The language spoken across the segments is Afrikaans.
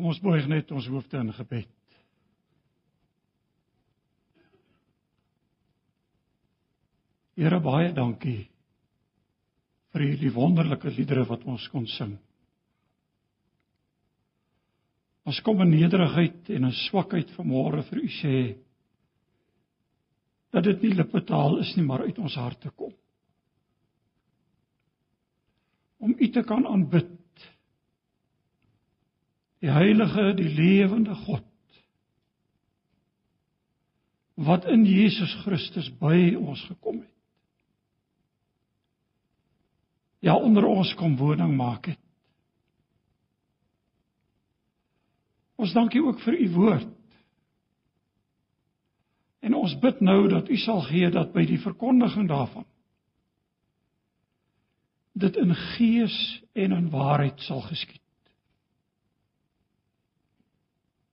Kom ons buig net ons hoofde in gebed. Here baie dankie vir hierdie wonderlike liedere wat ons kon sing. Ons kom in nederigheid en in swakheid vanmôre vir u sê dat dit nie lippetaal is nie, maar uit ons harte kom. Om u te kan aanbid die heilige, die lewende God wat in Jesus Christus by ons gekom het. Ja onder ons kom woning maak het. Ons dankie ook vir u woord. En ons bid nou dat u sal gee dat by die verkondiging daarvan dit in gees en in waarheid sal geskied.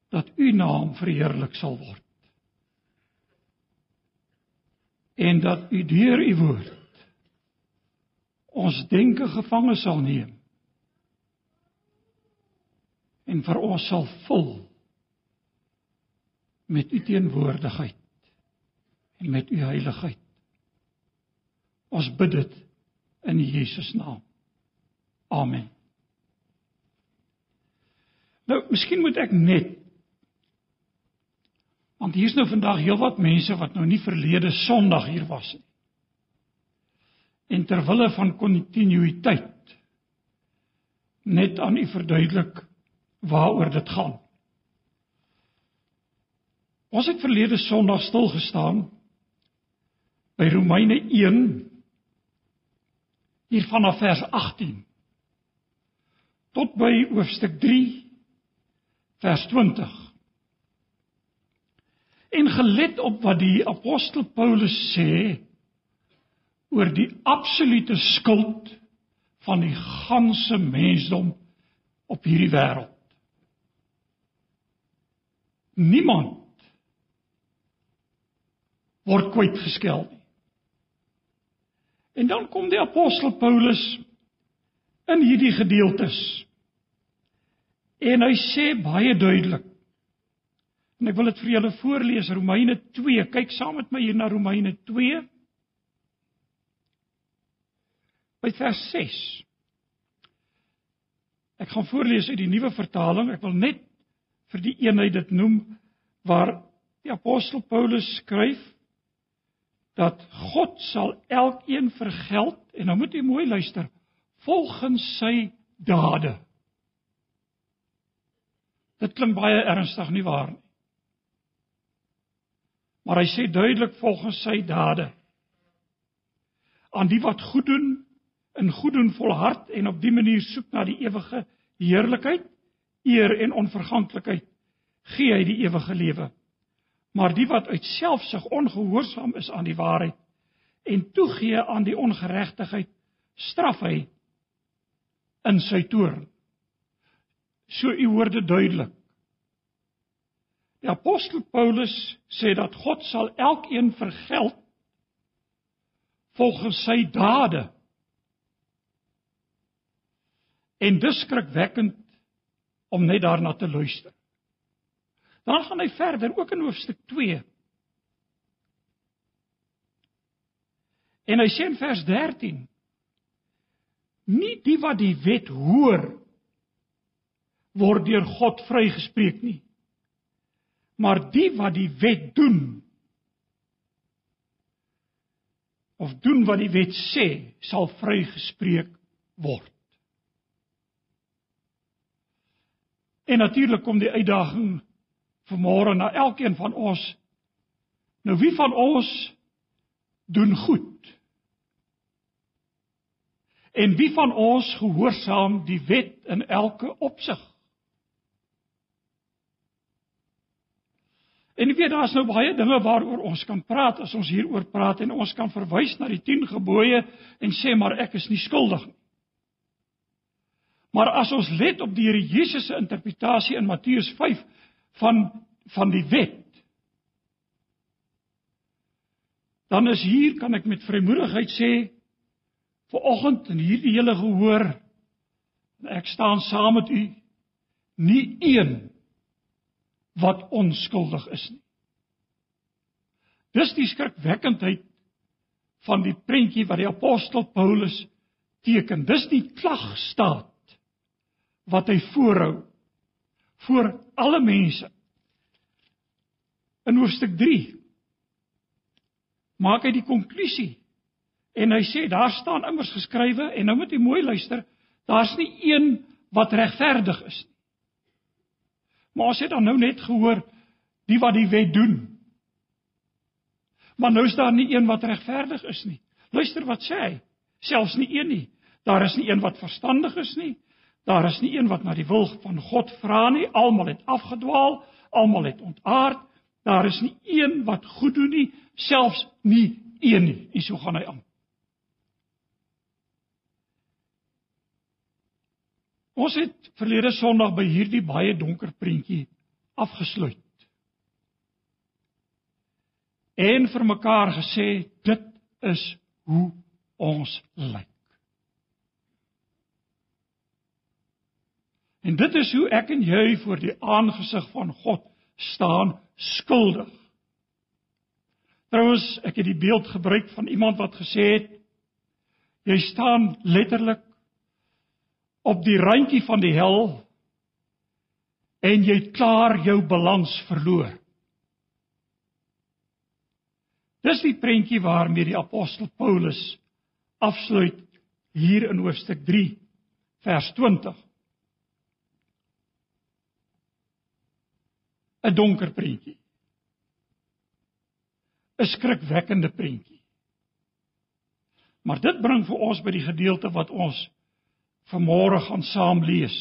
Dat u naam verheerlik sal word. En dat u deur u woord ons denke gevange sal neem. En vir ons sal vul met u teenwoordigheid en met u heiligheid. Ons bid dit in Jesus naam. Amen. Nou, miskien moet ek net Want hier's nou vandag heelwat mense wat nou nie verlede Sondag hier was nie. En ter wille van kontinuïteit net aan u verduidelik waaroor dit gaan. Ons het verlede Sondag stil gestaan by Romeine 1 hier vanaf vers 18 tot by hoofstuk 3 vers 20 en gelet op wat die apostel Paulus sê oor die absolute skuld van die ganse mensdom op hierdie wêreld. Niemand word kwyt geskeld nie. En dan kom die apostel Paulus in hierdie gedeeltes en hy sê baie duidelik En ek wil dit vir julle voorlees Romeine 2. Kyk saam met my hier na Romeine 2. By vers 6. Ek gaan voorlees uit die nuwe vertaling. Ek wil net vir die eenheid dit noem waar die apostel Paulus skryf dat God sal elkeen vergeld en nou moet jy mooi luister volgens sy dade. Dit klink baie ernstig nie waar nie? Maar hy sê duidelik volgens sy dade aan die wat goed doen in goed doen volhard en op die manier soek na die ewige heerlikheid, eer en onverganklikheid, gee hy die ewige lewe. Maar die wat uit selfsug ongehoorsaam is aan die waarheid en toegee aan die ongeregtigheid, straf hy in sy toorn. So u hoor dit duidelik. Die apostel Paulus sê dat God sal elkeen vergeld volgens sy dade. En dis skrikwekkend om net daarna te luister. Dan gaan hy verder ook in hoofstuk 2. En hy sê in vers 13: Nie die wat die wet hoor word deur God vrygespreek nie maar die wat die wet doen of doen wat die wet sê, sal vrygespreek word. En natuurlik kom die uitdaging vanmôre na elkeen van ons. Nou wie van ons doen goed? En wie van ons gehoorsaam die wet in elke opsig? En ek weet daar's nou baie dinge waaroor ons kan praat as ons hieroor praat en ons kan verwys na die 10 gebooie en sê maar ek is nie skuldig nie. Maar as ons let op die Here Jesus se interpretasie in Matteus 5 van van die wet dan is hier kan ek met vrymoedigheid sê vir oggend in hierdie hele gehoor ek staan saam met u nie een wat onskuldig is nie. Dis die skrikwekkendheid van die prentjie wat die apostel Paulus teken. Dis die klagstaat wat hy voorhou voor alle mense. In hoofstuk 3 maak hy die konklusie en hy sê daar staan immers geskrywe en nou moet jy mooi luister, daar's nie een wat regverdig is nie. Maar ons het dan nou net gehoor die wat die wet doen. Maar nou is daar nie een wat regverdig is nie. Luister wat sê hy? Selfs nie een nie. Daar is nie een wat verstandig is nie. Daar is nie een wat na die wil van God vra nie. Almal het afgedwaal, almal het ontaard. Daar is nie een wat goed doen nie, selfs nie een nie. En so gaan hy aan. Ons het verlede Sondag by hierdie baie donker prentjie afgesluit. En vir mekaar gesê dit is hoe ons lyk. En dit is hoe ek en jy voor die aangesig van God staan skuldig. Trouwens, ek het die beeld gebruik van iemand wat gesê het jy staan letterlik op die randjie van die hel en jy klaar jou balans verloor. Dis die prentjie waarmee die apostel Paulus afsluit hier in hoofstuk 3 vers 20. 'n donker prentjie. 'n skrikwekkende prentjie. Maar dit bring vir ons by die gedeelte wat ons vanmôre gaan saam lees.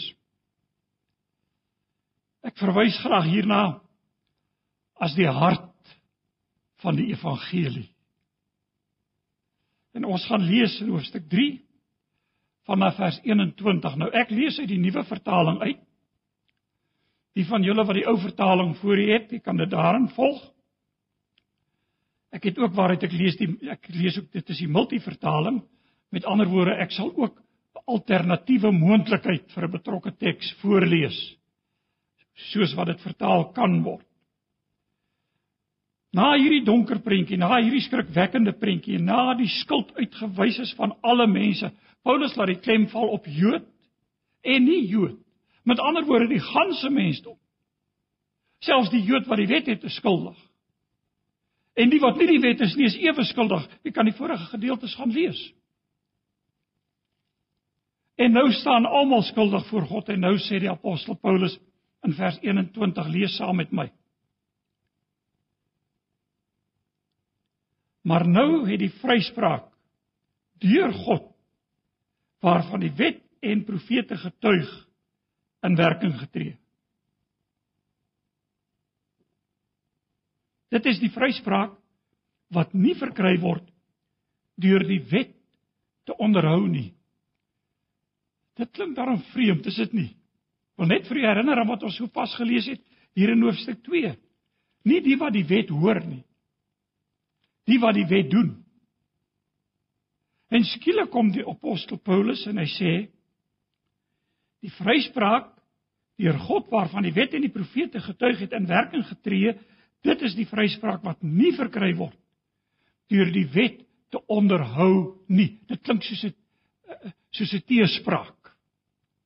Ek verwys graag hierna as die hart van die evangelie. En ons gaan lees in hoofstuk 3 vanaf vers 21. Nou ek lees uit die nuwe vertaling uit. Die van julle wat die ou vertaling voor het, jy kan dit daarin volg. Ek het ook waaruit ek lees die ek lees ook dit is die multivertaling. Met ander woorde, ek sal ook alternatiewe moontlikheid vir 'n betrokke teks voorlees soos wat dit vertaal kan word. Na hierdie donker prentjie, na hierdie skrikwekkende prentjie, na die skuld uitgewys is van alle mense, Paulus laat die klem val op Jood en nie Jood. Met ander woorde, die ganse mensdom. Selfs die Jood wat die wet het, is skuldig. En die wat nie die wet is nie, is ewe skuldig. Jy kan die vorige gedeeltes gaan lees. En nou staan almal skuldig voor God en nou sê die apostel Paulus in vers 21 lees saam met my. Maar nou het die vryspraak deur God waarvan die wet en profete getuig in werking getree. Dit is die vryspraak wat nie verkry word deur die wet te onderhou nie Dit klink daarom vreemd, is dit nie? Wil net vir u herinner aan wat ons so pas gelees het hier in hoofstuk 2. Nie die wat die wet hoor nie. Die wat die wet doen. En skielik kom die apostel Paulus en hy sê die vryspraak deur God waarvan die wet en die profete getuig het in werking getree, dit is die vryspraak wat nie verkry word deur die wet te onderhou nie. Dit klink soos 'n soos 'n teespraak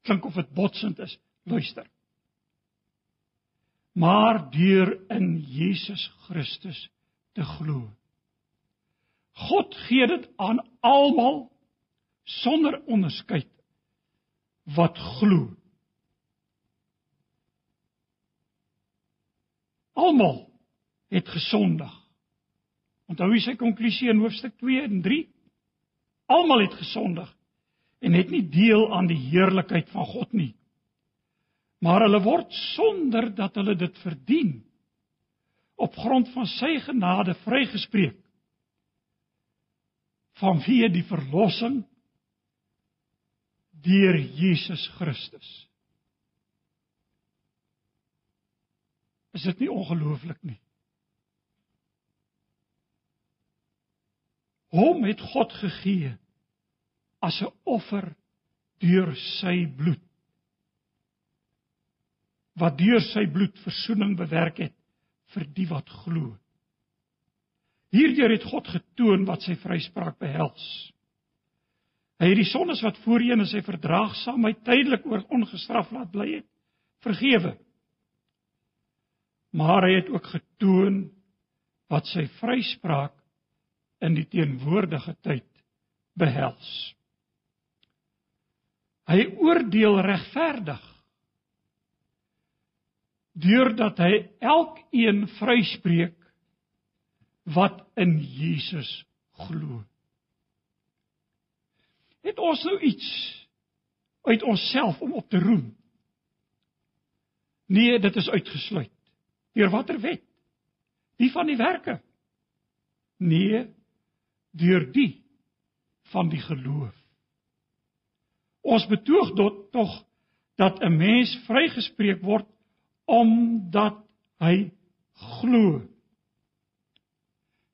klink of dit botsend is. Luister. Maar deur in Jesus Christus te glo. God gee dit aan almal sonder onderskeid wat glo. Almal het gesondig. Onthou hy sy konklusie in hoofstuk 2 en 3? Almal het gesondig en het nie deel aan die heerlikheid van God nie. Maar hulle word sonder dat hulle dit verdien op grond van sy genade vrygespreek vanweë die verlossing deur Jesus Christus. Is dit nie ongelooflik nie? Hom het God gegee as 'n offer deur sy bloed. wat deur sy bloed verzoening bewerk het vir die wat glo. Hierdeur het God getoon wat sy vryspraak behels. Hy het die sondes wat voorheen in sy verdraagsaamheid tydelik oor ongestraf laat bly het, vergewe. Maar hy het ook getoon wat sy vryspraak in die teenwoordige tyd behels. Hy oordeel regverdig deurdat hy elkeen vryspreek wat in Jesus glo. Het ons nou iets uit onsself om op te roem? Nee, dit is uitgesluit. Deur watter wet? Die van die werke? Nee, deur die van die geloof. Ons betoog tot tog dat 'n mens vrygespreek word omdat hy glo.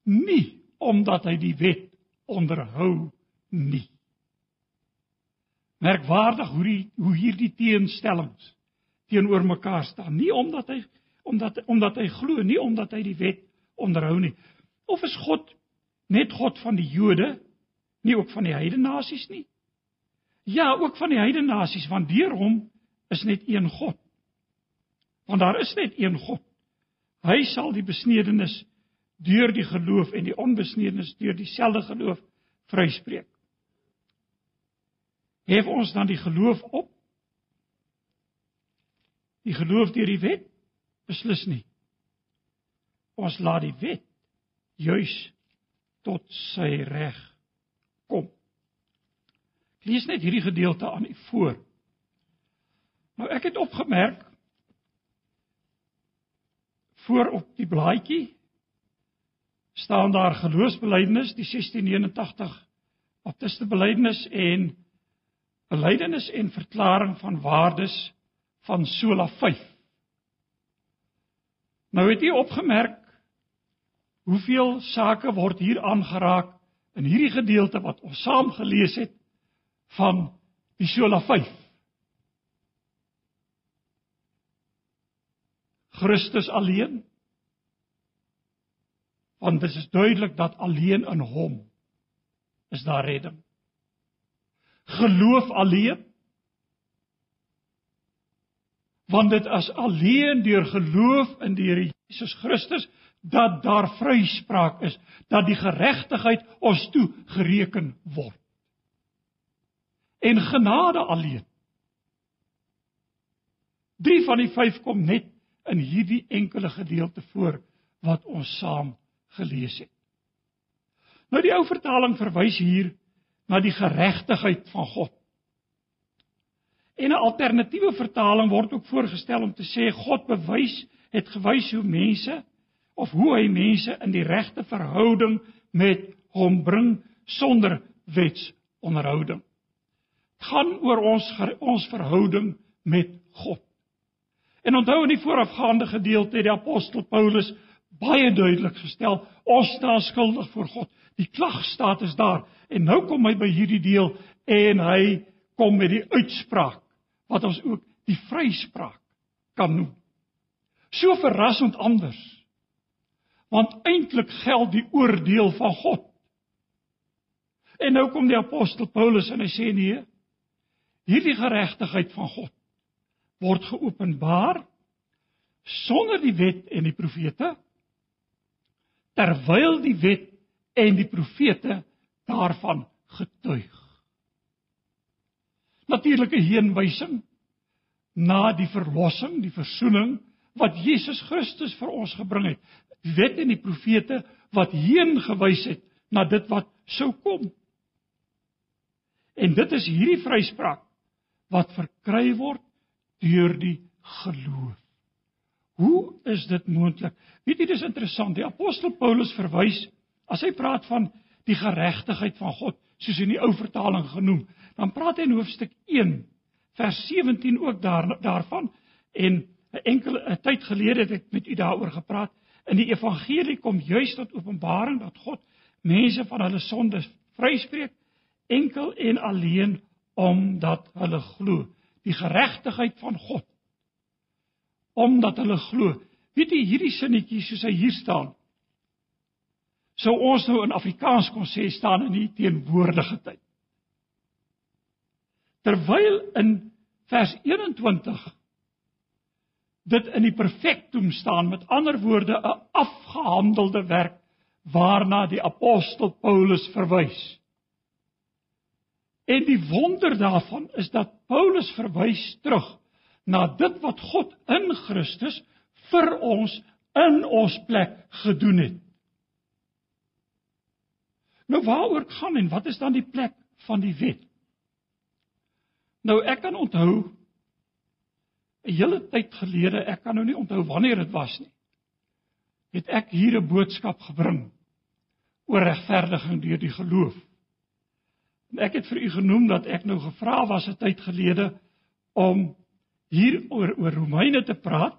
Nie omdat hy die wet onderhou nie. Merkwaardig hoe die hoe hierdie teenstellings teenoor mekaar staan. Nie omdat hy omdat omdat hy glo, nie omdat hy die wet onderhou nie. Of is God net God van die Jode, nie ook van die heidene nasies nie? Ja, ook van die heidene nasies, want deur hom is net een God. Want daar is net een God. Hy sal die besnedenis deur die geloof en die onbesnedenis deur dieselfde geloof vryspreek. Hef ons dan die geloof op? Die geloof deur die wet? Beslis nie. Ons laat die wet juis tot sy reg lees net hierdie gedeelte aan u voor. Nou ek het opgemerk voor op die blaadjie staan daar geloofsbelijdenis die 1689 baptiste belijdenis en belijdenis en verklaring van waardes van sola 5 nou het jy opgemerk hoeveel sake word hier aangeraak in hierdie gedeelte wat ons saam gelees het van die sola 5 Christus alleen. Want dit is duidelik dat alleen in hom is daar redding. Geloof alleen. Want dit is alleen deur geloof in die Here Jesus Christus dat daar vryspraak is, dat die geregtigheid ons toe gereken word. En genade alleen. 3 van die 5 kom net in hierdie enkele gedeelte voor wat ons saam gelees het. Nou die ou vertaling verwys hier na die geregtigheid van God. En 'n alternatiewe vertaling word ook voorgestel om te sê God bewys het gewys hoe mense of hoe hy mense in die regte verhouding met hom bring sonder wetsonderhouding. Gaan oor ons ons verhouding met God. En onthou in die voorafgaande gedeelte het die apostel Paulus baie duidelik gestel, ons staan skuldig voor God. Die klagstaat is daar. En nou kom hy by hierdie deel en hy kom met die uitspraak wat ons ook die vryspraak kan noem. So verrassend anders. Want eintlik geld die oordeel van God. En nou kom die apostel Paulus en hy sê nee, hierdie geregtigheid van God word geopenbaar sonder die wet en die profete terwyl die wet en die profete daarvan getuig. Natuurlike heenwysing na die verlossing, die verzoening wat Jesus Christus vir ons gebring het. Die wet en die profete wat heen gewys het na dit wat sou kom. En dit is hierdie vryspraak wat verkry word deur die geloof. Hoe is dit moontlik? Weet jy dis interessant. Die apostel Paulus verwys as hy praat van die geregtigheid van God, soos in die ou vertaling genoem, dan praat hy in hoofstuk 1 vers 17 ook daar daarvan en 'n enkele 'n tyd gelede het ek met u daaroor gepraat. In die evangelie kom juis tot openbaring dat God mense van hulle sondes vryspreek enkel en alleen omdat hulle glo die geregtigheid van God omdat hulle glo. Weet jy hierdie sinnetjie soos hy hier staan? Sou ons nou in Afrikaans kon sê staan in die teenwoordige tyd. Terwyl in vers 21 dit in die perfektum staan met ander woorde 'n afgehandelde werk waarna die apostel Paulus verwys. En die wonder daarvan is dat Paulus verwys terug na dit wat God in Christus vir ons in ons plek gedoen het. Nou waaroor gaan en wat is dan die plek van die wet? Nou ek kan onthou 'n hele tyd gelede, ek kan nou nie onthou wanneer dit was nie. Het ek hier 'n boodskap gebring oor regverdiging deur die geloof. Ek het vir u genoem dat ek nou gevra was 'n tyd gelede om hier oor oor Romeine te praat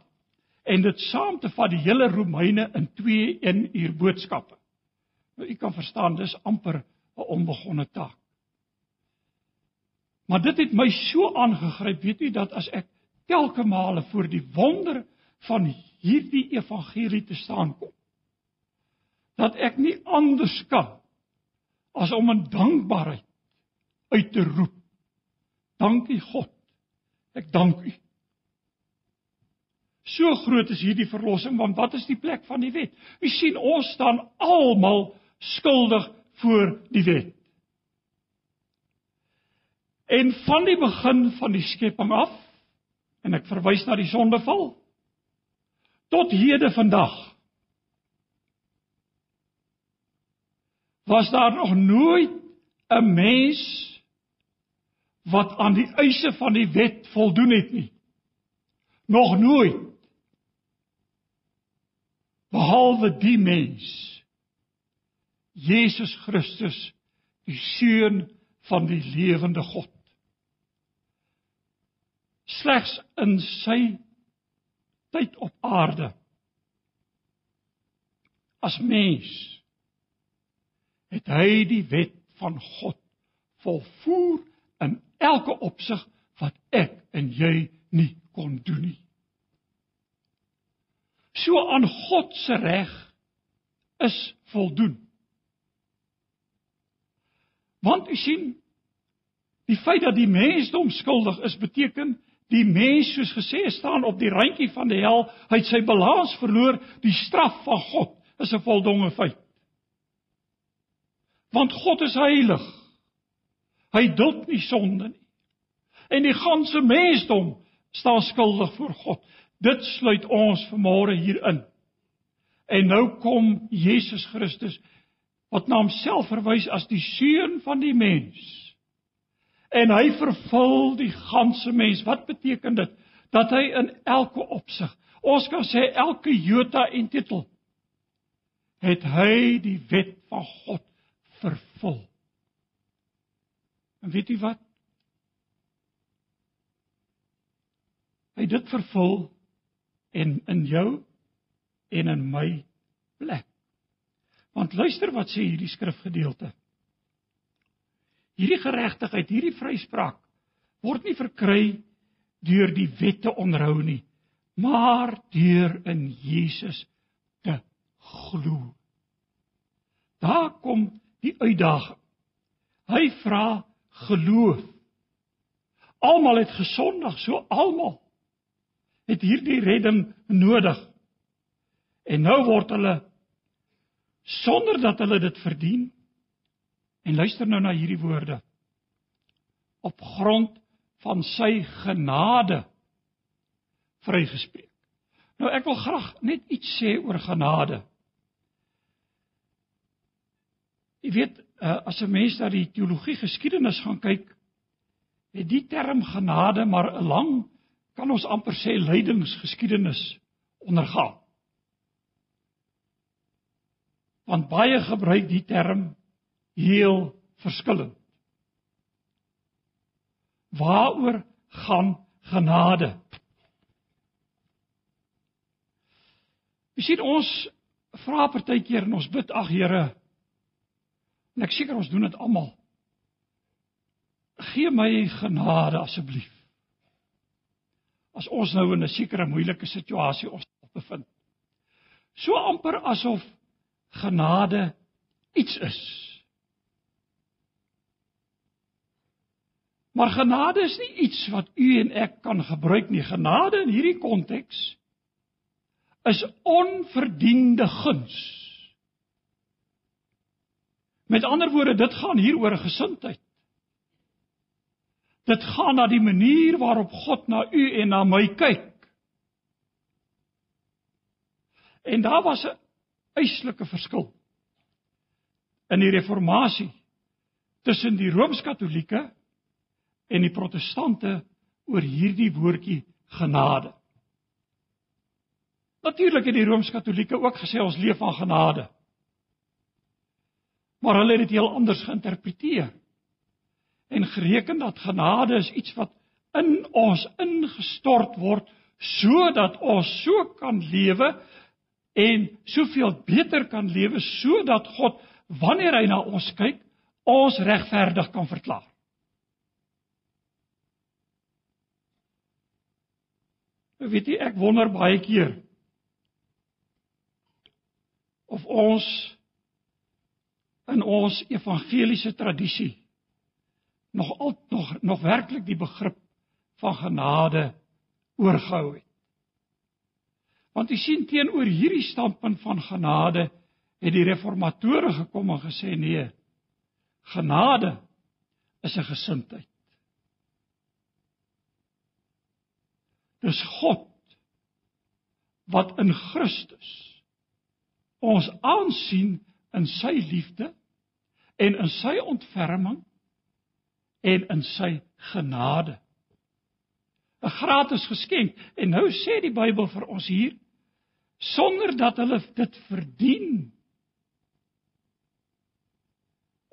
en dit saam te vat die hele Romeine in 2 1 uur boodskappe. Nou u kan verstaan dis amper 'n onbegonne taak. Maar dit het my so aangegryp, weet u dat as ek telke male voor die wonder van hierdie evangelie te staan kom, dat ek nie anders kan as om in dankbaarheid uit te roep. Dankie God. Ek dank U. So groot is hierdie verlossing want wat is die plek van die wet? U sien ons staan almal skuldig voor die wet. En van die begin van die skepping af en ek verwys na die sondeval tot hede vandag was daar nog nooit 'n mens wat aan die eise van die wet voldoen het nie. Nog nooit. Behalwe die mens. Jesus Christus, die seun van die lewende God. Slegs in sy tyd op aarde as mens het hy die wet van God volvoer in elke opsig wat ek en jy nie kon doen nie. So aan God se reg is voldoen. Want u sien die feit dat die mensdom skuldig is beteken die mens soos gesê staan op die randjie van die hel, hy het sy balans verloor, die straf van God is 'n voldonge feit. Want God is heilig. Hy duld nie sonde nie. En die ganse mensdom staan skuldig voor God. Dit sluit ons vanmôre hier in. En nou kom Jesus Christus wat na homself verwys as die seun van die mens. En hy vervul die ganse mens. Wat beteken dit? Dat hy in elke opsig, ons kan sê elke jota en titel het hy die wet van God vervul. En weet jy wat? Hy dit vervul en in jou en in my plek. Want luister wat sê hierdie skrifgedeelte. Hierdie geregtigheid, hierdie vryspraak word nie verkry deur die wette onderhou nie, maar deur in Jesus te glo. Daar kom die uitdaging. Hy vra geloof. Almal het gesondig, so almal het hierdie redding nodig. En nou word hulle sonder dat hulle dit verdien. En luister nou na hierdie woorde. Op grond van sy genade vrygespreek. Nou ek wil graag net iets sê oor genade. Jy weet, uh, as 'n mens na die teologie geskiedenis gaan kyk, het die term genade maar 'n lang kan ons amper sê lydingsgeskiedenis ondergaan. Want baie gebruik die term heel verskillend. Waaroor gaan genade? Jy sien ons vra partykeer en ons bid ag Here En ek seker ons doen dit almal. Gee my genade asseblief. as ons nou in 'n sekere moeilike situasie ons bevind. So amper asof genade iets is. Maar genade is nie iets wat u en ek kan gebruik nie. Genade in hierdie konteks is onverdiende guns. Met ander woorde, dit gaan hier oor 'n gesindheid. Dit gaan na die manier waarop God na u en na my kyk. En daar was 'n eislike verskil in die reformatie tussen die rooms-katolieke en die protestante oor hierdie woordjie genade. Natuurlik het die rooms-katolieke ook gesê ons leef van genade. Maar hulle het dit heel anders geïnterpreteer en gereken dat genade is iets wat in ons ingestort word sodat ons so kan lewe en soveel beter kan lewe sodat God wanneer hy na ons kyk ons regverdig kan verklaar. Nou weet jy, ek wonder baie keer of ons in ons evangeliese tradisie nog al nog nog werklik die begrip van genade oorgehou het. Want jy sien teenoor hierdie standpunt van genade het die reformatore gekom en gesê nee. Genade is 'n gesindheid. Dis God wat in Christus ons aansien in sy liefde en in sy ontferming en in sy genade. 'n Gratis geskenk en nou sê die Bybel vir ons hier sonder dat hulle dit verdien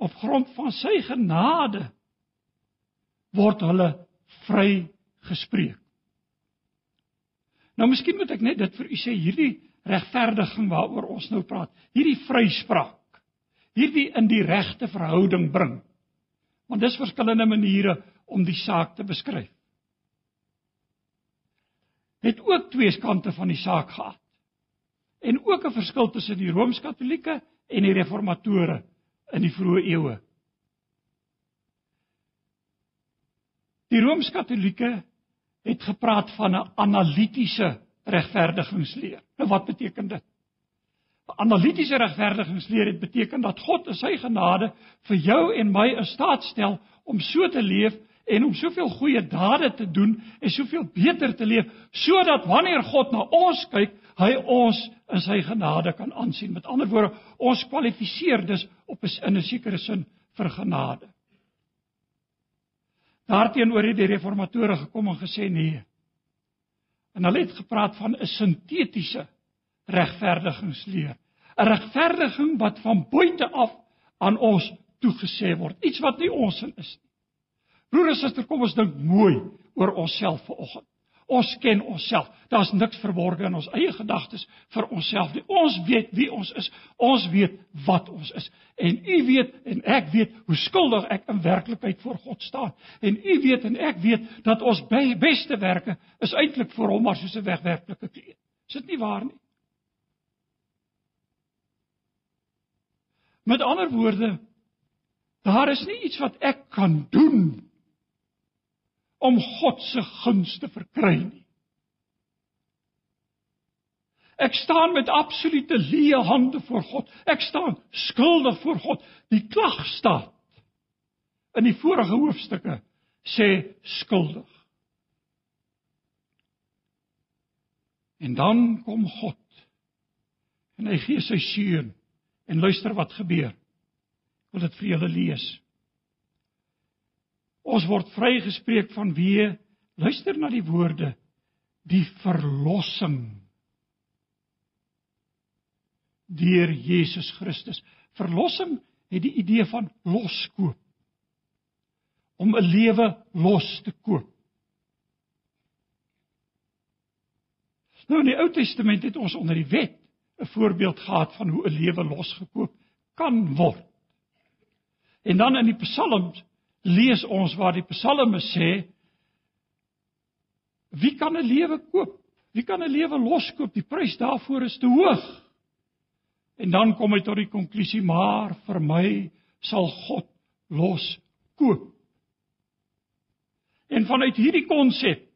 op grond van sy genade word hulle vry gespreek. Nou miskien moet ek net dit vir u sê hierdie regverdiging waaroor ons nou praat, hierdie vryspraak, hierdie in die regte verhouding bring. Want dis verskillende maniere om die saak te beskryf. Het ook twee kante van die saak gehad. En ook 'n verskil tussen die Rooms-Katolieke en die Reformatore in die vroeë eeue. Die Rooms-Katolieke het gepraat van 'n analitiese regverdigingsleer. Nou wat beteken dit? 'n Analitiese regverdigingsleer het beteken dat God in sy genade vir jou en my in staat stel om so te leef en om soveel goeie dade te doen en soveel beter te leef sodat wanneer God na ons kyk, hy ons in sy genade kan aansien. Met ander woorde, ons kwalifiseer dus op 'n in 'n sekere sin vir genade. Daarteenoor het die reformatore gekom en gesê nee. En hulle het gepraat van 'n sintetiese regverdigingsleer, 'n regverdiging wat van buite af aan ons toegesê word, iets wat nie ons in is nie. Broer en suster, kom ons dink mooi oor onsself vanoggend. Ons ken onsself. Daar's niks verborge in ons eie gedagtes vir onsself nie. Ons weet wie ons is. Ons weet wat ons is. En u weet en ek weet hoe skuldig ek in werklikheid voor God staan. En u weet en ek weet dat ons beste werke is eintlik vir hom maar soos 'n wegwerplike kleed. Is dit nie waar nie? Met ander woorde, daar is nie iets wat ek kan doen om God se guns te verkry nie. Ek staan met absolute leë hande voor God. Ek staan skuldig voor God. Die klag staan in die vorige hoofstukke sê skuldig. En dan kom God en hy gee sy seun en luister wat gebeur. Ek wil dit vir julle lees. Ons word vrygespreek van wie luister na die woorde die verlossing deur Jesus Christus. Verlossing het die idee van loskoop. Om 'n lewe los te koop. Nou in die Ou Testament het ons onder die wet 'n voorbeeld gehad van hoe 'n lewe losgekoop kan word. En dan in die Psalms lees ons waar die psalme sê Wie kan 'n lewe koop? Wie kan 'n lewe loskoop? Die prys daarvoor is te hoog. En dan kom hy tot die konklusie: "Maar vir my sal God loskoop." En vanuit hierdie konsep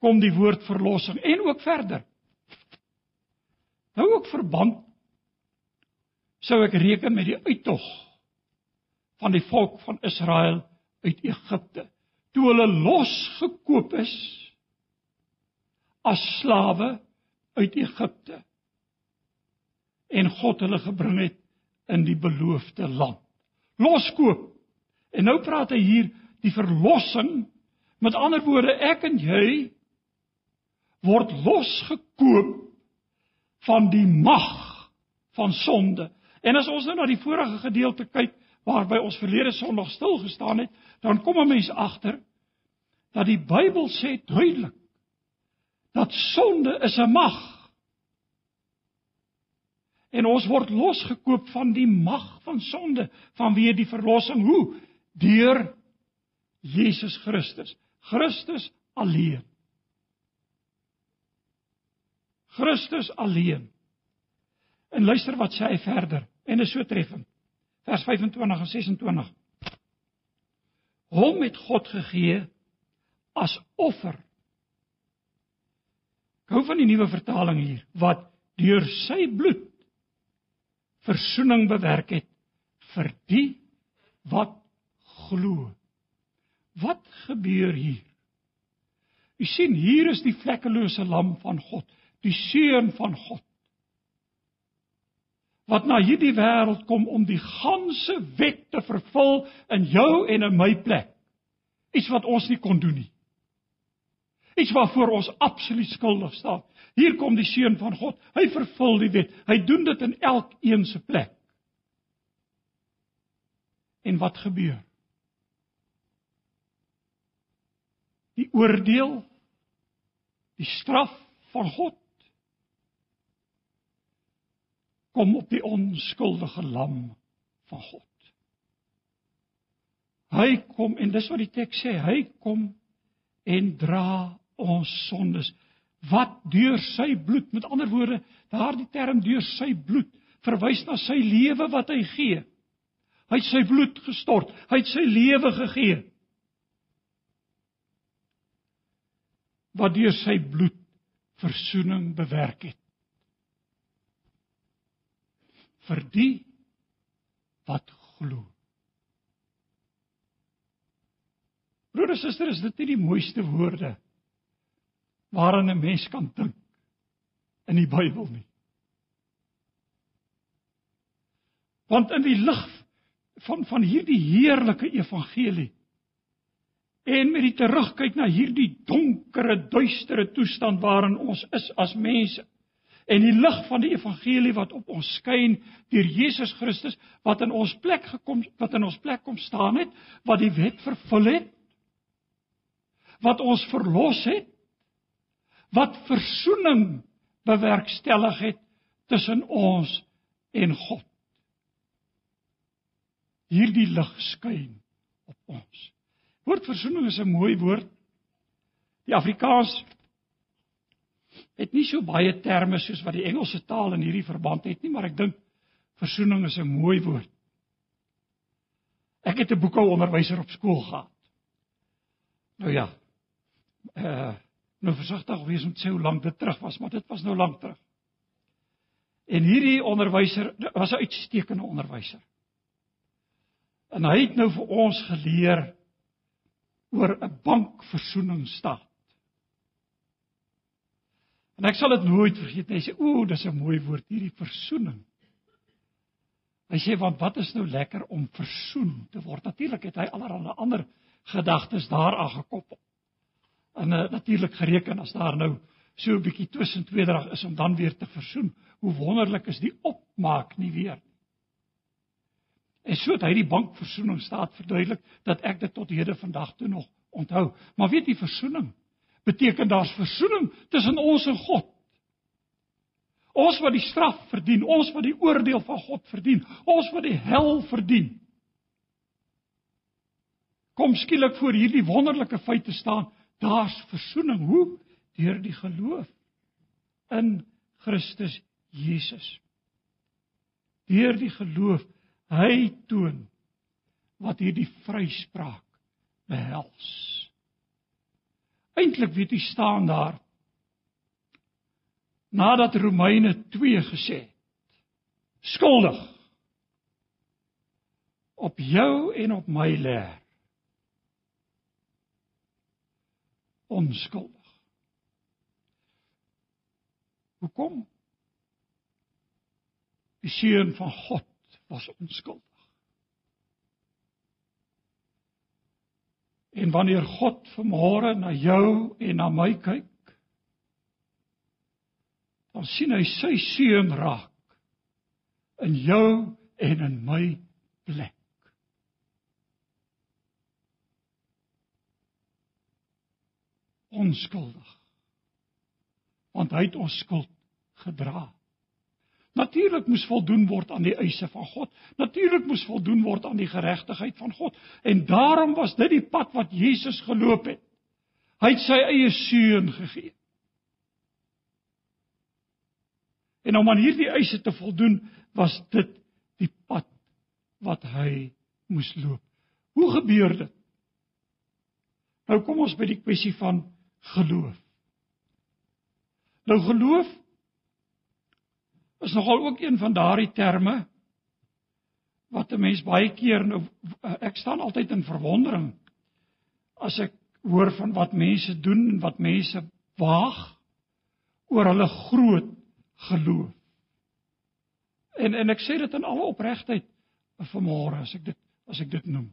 kom die woord verlossing en ook verder. Nou ook verband sou ek reken met die uittog van die volk van Israel uit Egipte toe hulle losgekoop is as slawe uit Egipte en God hulle gebring het in die beloofde land. Loskoop. En nou praat hy hier die verlossing. Met ander woorde, ek en jy word losgekoop van die mag van sonde. En as ons nou na die vorige gedeelte kyk waarby ons verlede Sondag stil gestaan het, dan kom 'n mens agter dat die Bybel sê duidelik dat sonde is 'n mag. En ons word losgekoop van die mag van sonde, vanweë die verlossing hoe? Deur Jesus Christus. Christus alleen. Christus alleen. En luister wat sê hy verder en is so treffend. Vers 25 en 26. Hom het God gegee as offer Ek hou van die nuwe vertaling hier wat deur sy bloed verzoening bewerk het vir die wat glo. Wat gebeur hier? U sien hier is die vlekkelose lam van God, die seun van God. Wat na hierdie wêreld kom om die ganse wet te vervul in jou en in my plek. Iets wat ons nie kon doen nie. Iets waarvoor ons absoluut skuldig staan. Hier kom die seun van God. Hy vervul die wet. Hy doen dit in elkeen se plek. En wat gebeur? Die oordeel die straf van God kom op die onskuldige lam van God. Hy kom en dis wat die teks sê, hy kom en dra ons sondes. Wat deur sy bloed met ander woorde daardie term deur sy bloed verwys na sy lewe wat hy gee. Hy het sy bloed gestort hy het sy lewe gegee. Wat deur sy bloed verzoening bewerk het vir die wat glo Broers en susters, is dit nie die mooiste woorde waaraan 'n mens kan dink in die Bybel nie. Want in die lig van van hierdie heerlike evangelie en met die terugkyk na hierdie donkere, duistere toestand waarin ons is as mense en die lig van die evangelie wat op ons skyn deur Jesus Christus wat in ons plek gekom wat in ons plek kom staan het wat die wet vervul het wat ons verlos het wat verzoening bewerkstellig het tussen ons en God. Hierdie lig skyn op ons. Woord verzoening is 'n mooi woord. Die Afrikaans het nie so baie terme soos wat die Engelse taal in hierdie verband het nie, maar ek dink verzoening is 'n mooi woord. Ek het 'n boekhouonderwyser op skool gehad. Nou ja. Uh nou versigtig wees om te sê hoe lank dit terug was, maar dit was nou lank terug. En hierdie onderwyser was 'n uitstekende onderwyser. En hy het nou vir ons geleer oor 'n bankversoeningsstaat. En ek sal dit nooit vergeet nie. Hy sê, "Ooh, dis 'n mooi woord hierdie versoening." Hy sê, "Want wat is nou lekker om versoen te word?" Natuurlik het hy allerlei ander gedagtes daaraan gekoppel en uh, natuurlik gereken as daar nou so 'n bietjie tussen tweedrag is om dan weer te versoen. Hoe wonderlik is die opmaak nie weer. En so het hy die bankversoening staat verduidelik dat ek dit tot hede vandag toe nog onthou. Maar weet jy versoening beteken daar's versoening tussen ons en God. Ons wat die straf verdien, ons wat die oordeel van God verdien, ons wat die hel verdien. Kom skielik voor hierdie wonderlike feit te staan Daar's verzoening hoe deur die geloof in Christus Jesus. Deur die geloof hy toon wat hierdie vryspraak behels. Eintlik weet jy staan daar nadat Romeine 2 gesê het skuldig. Op jou en op my lê onskuldig. Hoekom? Die seun van God was onskuldig en wanneer God vanmôre na jou en na my kyk dan sien hy sy seun raak in jou en in my plek. Onskuldig. Want hy het ons skuld gedra. Natuurlik moes voldoen word aan die eise van God. Natuurlik moes voldoen word aan die geregtigheid van God. En daarom was dit die pad wat Jesus geloop het. Hy het sy eie seun gegee. En om aan hierdie eise te voldoen, was dit die pad wat hy moes loop. Hoe gebeur dit? Nou kom ons by die kwessie van geloof. Nou geloof is nogal ook een van daardie terme wat 'n mens baie keer nou ek staan altyd in verwondering as ek hoor van wat mense doen en wat mense waag oor hulle groot geloof. En en ek sê dit in alle opregtheid vanmôre as ek dit as ek dit noem.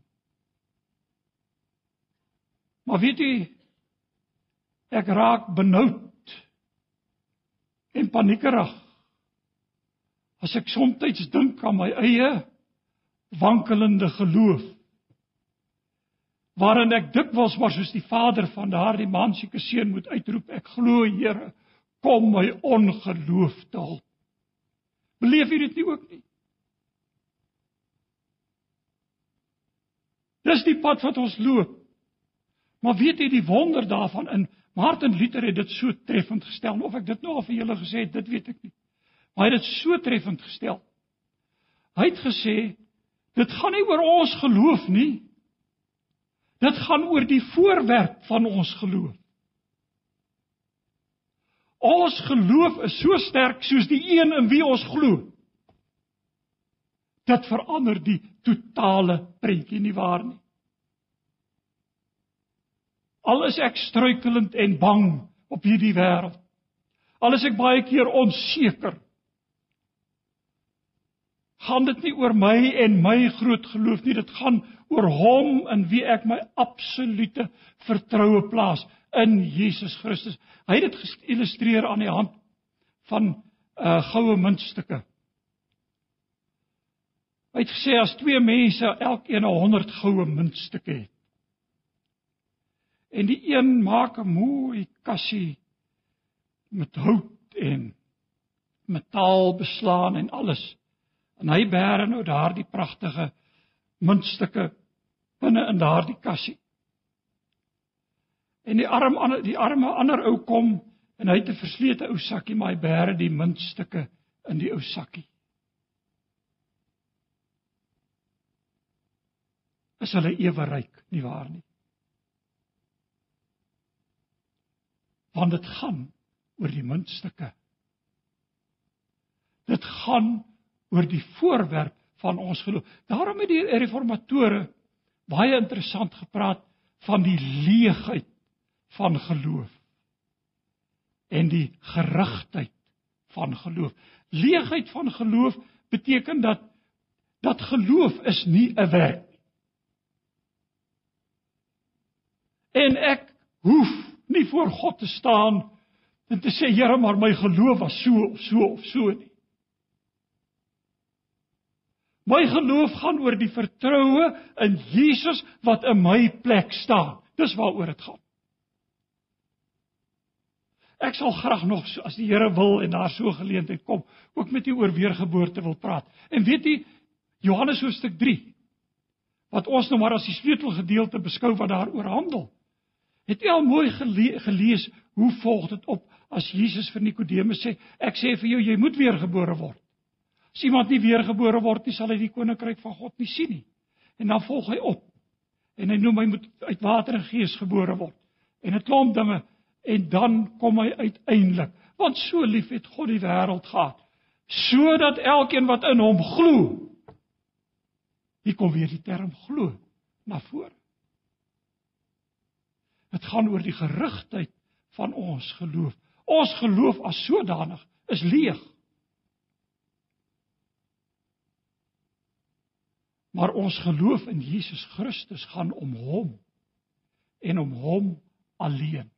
Maar weet jy ek raak benoud en paniekerig as ek soms dink aan my eie wankelende geloof waarin ek dikwels maar soos die vader van daardie man seker seun moet uitroep ek glo Here kom my ongeloof te help Beleef jy dit nie ook nie? Dis die pad wat ons loop. Maar weet jy die wonder daarvan in Martin Luther het dit so treffend gestel. Of ek dit nou al vir julle gesê het, dit weet ek nie. Maar hy het dit so treffend gestel. Hy het gesê dit gaan nie oor ons geloof nie. Dit gaan oor die voorwerp van ons geloof. Ons geloof is so sterk soos die een in wie ons glo. Dit verander die totale prentjie nie waar nie. Al is ek struikelend en bang op hierdie wêreld. Al is ek baie keer onseker. Gaan dit nie oor my en my groot geloof nie, dit gaan oor hom in wie ek my absolute vertroue plaas in Jesus Christus. Hy het dit geïllustreer aan die hand van uh goue muntstukke. Hy het gesê as twee mense elkeen 100 goue muntstukke het. En die een maak 'n mooi kassie met hout en metaal beslaan en alles. En hy bære nou daardie pragtige muntstukke binne in daardie kassie. En die arm ander die arme ander ou kom en hy het 'n verslete ou sakkie maar hy bære die muntstukke in die ou sakkie. Is hulle ewe ryk, nie waar nie? Want dit gaan oor die muntstukke. Dit gaan oor die voorwerp van ons geloof. Daarom het die reformatore baie interessant gepraat van die leegheid van geloof en die gerigtheid van geloof. Leegheid van geloof beteken dat dat geloof is nie 'n werk nie. En ek hoef nie voor God te staan en te sê Here, maar my geloof was so of so of so nie. My geloof gaan oor die vertroue in Jesus wat in my plek staan. Dis waaroor dit gaan. Ek sal graag nog as die Here wil en daar so geleentheid kom, ook met u oor weergeboorte wil praat. En weet u Johannes hoofstuk 3 wat ons nou maar as die sleutelgedeelte beskou wat daaroor handel. Het jy al mooi gele gelees hoe volg dit op as Jesus vir Nikodemus sê ek sê vir jou jy moet weergebore word. As iemand nie weergebore word nie sal hy die koninkryk van God nie sien nie. En dan volg hy op. En hy noem hy moet uit water en gees gebore word. En 'n klomp dinge en dan kom hy uiteindelik want so lief het God die wêreld gehad sodat elkeen wat in hom glo hier kom weer die term glo na vore dit gaan oor die gerigtheid van ons geloof ons geloof as sodanig is leeg maar ons geloof in Jesus Christus gaan om hom en om hom alleen.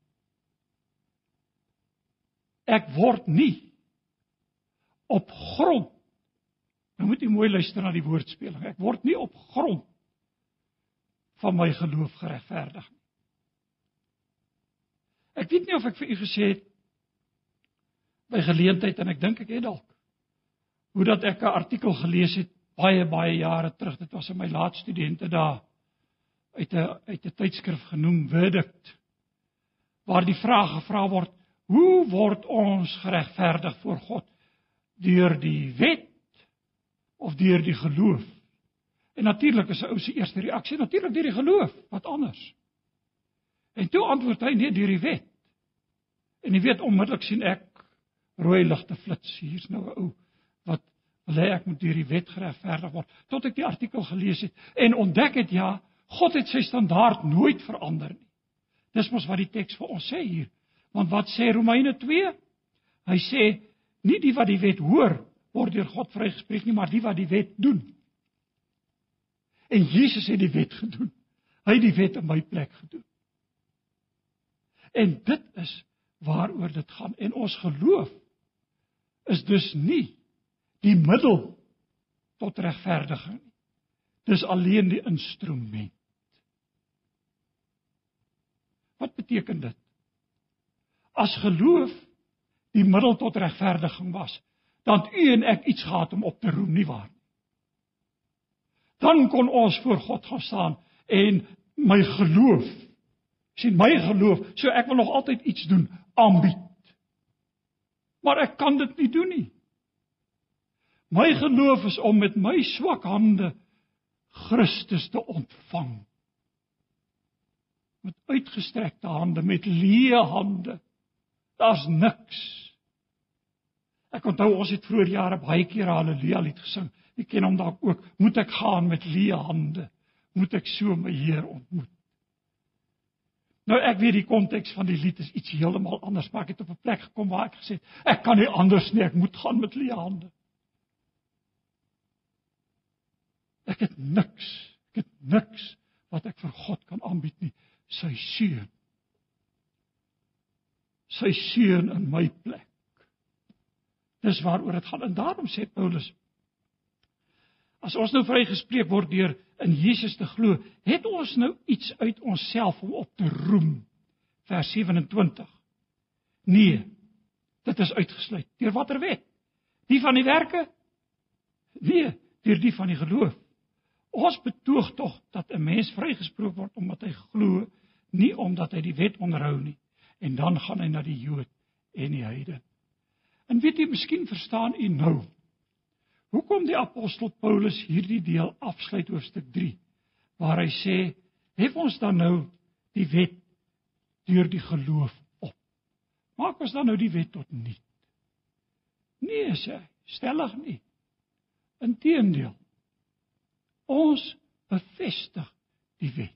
Ek word nie op grond nou moet jy mooi luister na die woordspeling ek word nie op grond van my geloof geregverdig nie. Ek weet nie of ek vir u gesê het by geleentheid en ek dink ek het dalk hoe dat ek 'n artikel gelees het baie baie jare terug dit was in my laat studente dae uit 'n uit 'n tydskrif genoem Verdict waar die vraag gevra word Hoe word ons geregverdig voor God? Deur die wet of deur die geloof? En natuurlik is 'n ou se eerste reaksie natuurlik deur die geloof, wat anders? En toe antwoord hy nee deur die wet. En jy weet onmiddellik sien ek rooi ligte flits. Hier's nou 'n ou wil hê ek moet deur die wet geregverdig word. Tot ek die artikel gelees het en ontdek het ja, God het sy standaard nooit verander nie. Dis mos wat die teks vir ons sê hier. Want wat sê Romeine 2? Hy sê nie die wat die wet hoor word deur God vrygespreek nie, maar die wat die wet doen. En Jesus het die wet gedoen. Hy het die wet in my plek gedoen. En dit is waaroor dit gaan en ons geloof is dus nie die middel tot regverdiging nie. Dis alleen die instrument. Wat beteken dit? as geloof die middel tot regverdiging was, dan u en ek iets gehad om op te roem nie waar nie. Dan kon ons voor God gaan staan en my geloof sien my geloof, so ek wil nog altyd iets doen, aanbied. Maar ek kan dit nie doen nie. My geloof is om met my swak hande Christus te ontvang. Met uitgestrekte hande, met leë hande. Daar's niks. Ek onthou ons het vroeër jare baie keer haleluja lied gesing. Ek ken hom dalk ook. Moet ek gaan met leë hande? Moet ek so my Heer ontmoet? Nou ek weet die konteks van die lied is iets heeltemal anders, maar ek het op 'n plek gekom waar ek gesê het, ek kan nie anders nie, ek moet gaan met leë hande. Ek het niks. Ek het niks wat ek vir God kan aanbied nie. Sy seun sy seun in my plek. Dis waaroor dit gaan en daarom sê Paulus as ons nou vrygespreek word deur in Jesus te glo, het ons nou iets uit onsself om op te roem. Vers 27. Nee. Dit is uitgesluit. Deur watter wet? Die van die werke? Nee, deur die van die geloof. Ons betoog tog dat 'n mens vrygespreek word omdat hy glo, nie omdat hy die wet onderhou nie en dan gaan hy na die Jood en die heiden. En weet jy, miskien verstaan u nou hoekom die apostel Paulus hierdie deel afsluit hoofstuk 3 waar hy sê, "Hef ons dan nou die wet deur die geloof op. Maak ons dan nou die wet tot nul." Nee, sê, stellig nie. Inteendeel. Ons bevestig die wet.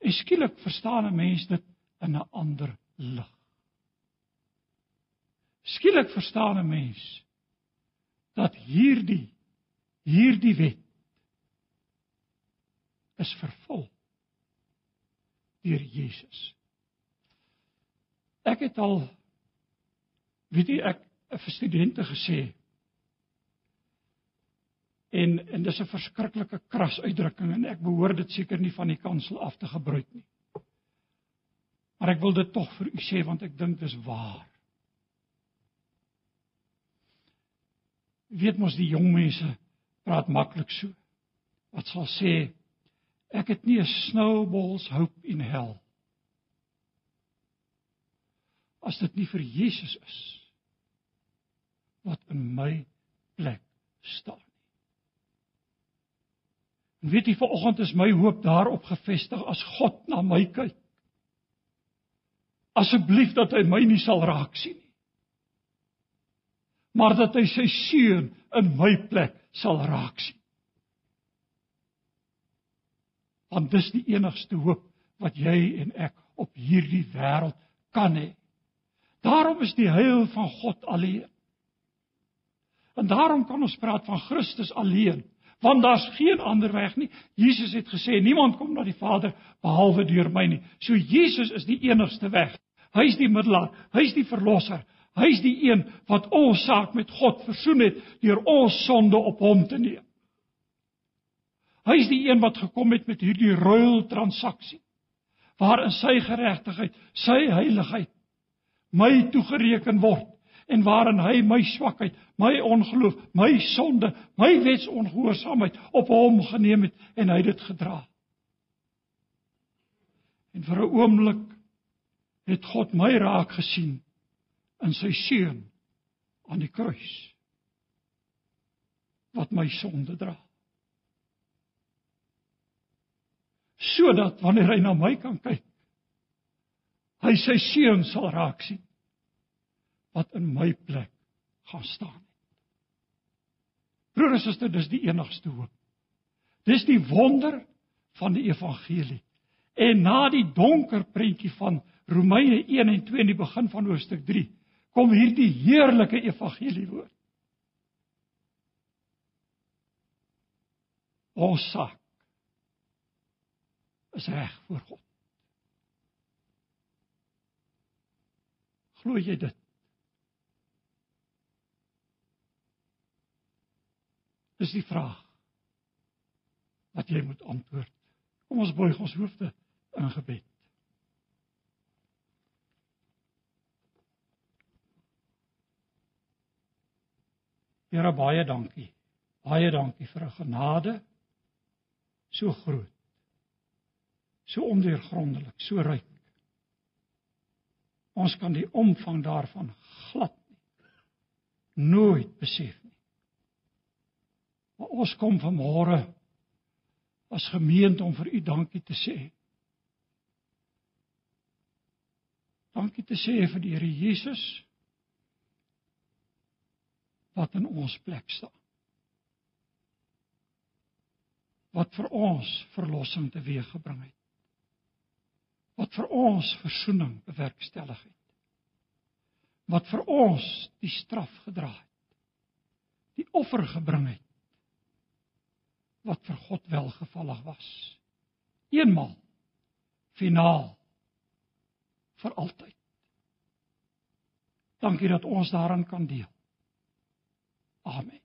En skielik verstaan 'n mens dit in 'n ander lig. Skielik verstaan 'n mens dat hierdie hierdie wet is vervul deur Jesus. Ek het al weet jy ek vir studente gesê En en dis 'n verskriklike kras uitdrukking en ek behoort dit seker nie van die kansel af te gebruik nie. Maar ek wil dit tog vir u sê want ek dink dis waar. Weet mos die jong mense praat maklik so. Wat sal sê Ek het nie 'n snowballs hope in hel as dit nie vir Jesus is wat in my plek staan. En weet jy vanoggend is my hoop daarop gefestig as God na my kyk. Asseblief dat hy my nie sal raak sien nie. Maar dat hy sy seun in my plek sal raak sien. Want dis die enigste hoop wat jy en ek op hierdie wêreld kan hê. Daarom is die heil van God alleen. En daarom kan ons praat van Christus alleen, want daar's geen ander weg nie. Jesus het gesê niemand kom na die Vader behalwe deur my nie. So Jesus is die enigste weg. Hy's die middelaar, hy's die verlosser. Hy's die een wat ons saak met God versoen het deur ons sonde op hom te neem. Hy's die een wat gekom het met hierdie ruil transaksie waarin sy geregtigheid, sy heiligheid my toegereken word en waarin hy my swakheid, my ongeloof, my sonde, my wetsongehoorsaamheid op hom geneem het en hy dit gedra. En vir 'n oomblik het God my raak gesien in sy seun aan die kruis wat my sonde dra. Sodat wanneer hy na my kan kyk, hy sy seun sal raak sien wat in my plek gaan staan. Broers en susters, dis die enigste hoop. Dis die wonder van die evangelie. En na die donker prentjie van Romeine 1 en 2 in die begin van hoofstuk 3 kom hierdie heerlike evangelie woord. Ons sak is reg voor God. Glo jy dit? Dis die vraag wat jy moet antwoord. Kom ons buig ons hoofde in gebed. Here baie dankie. Baie dankie vir 'n genade so groot. So ondeurgrondelik, so ryk. Ons kan die omvang daarvan glad nie nooit besef. Maar ons kom vanmôre as gemeente om vir u dankie te sê. Dankie te sê vir die Here Jesus wat in ons plek staan. Wat vir ons verlossing teweeggebring het wat vir ons verzoening bewerkstellig het. Wat vir ons die straf gedra het. Die offer gebring het. Wat vir God welgevallig was. Eenmal finaal vir altyd. Dankie dat ons daaraan kan deel. Amen.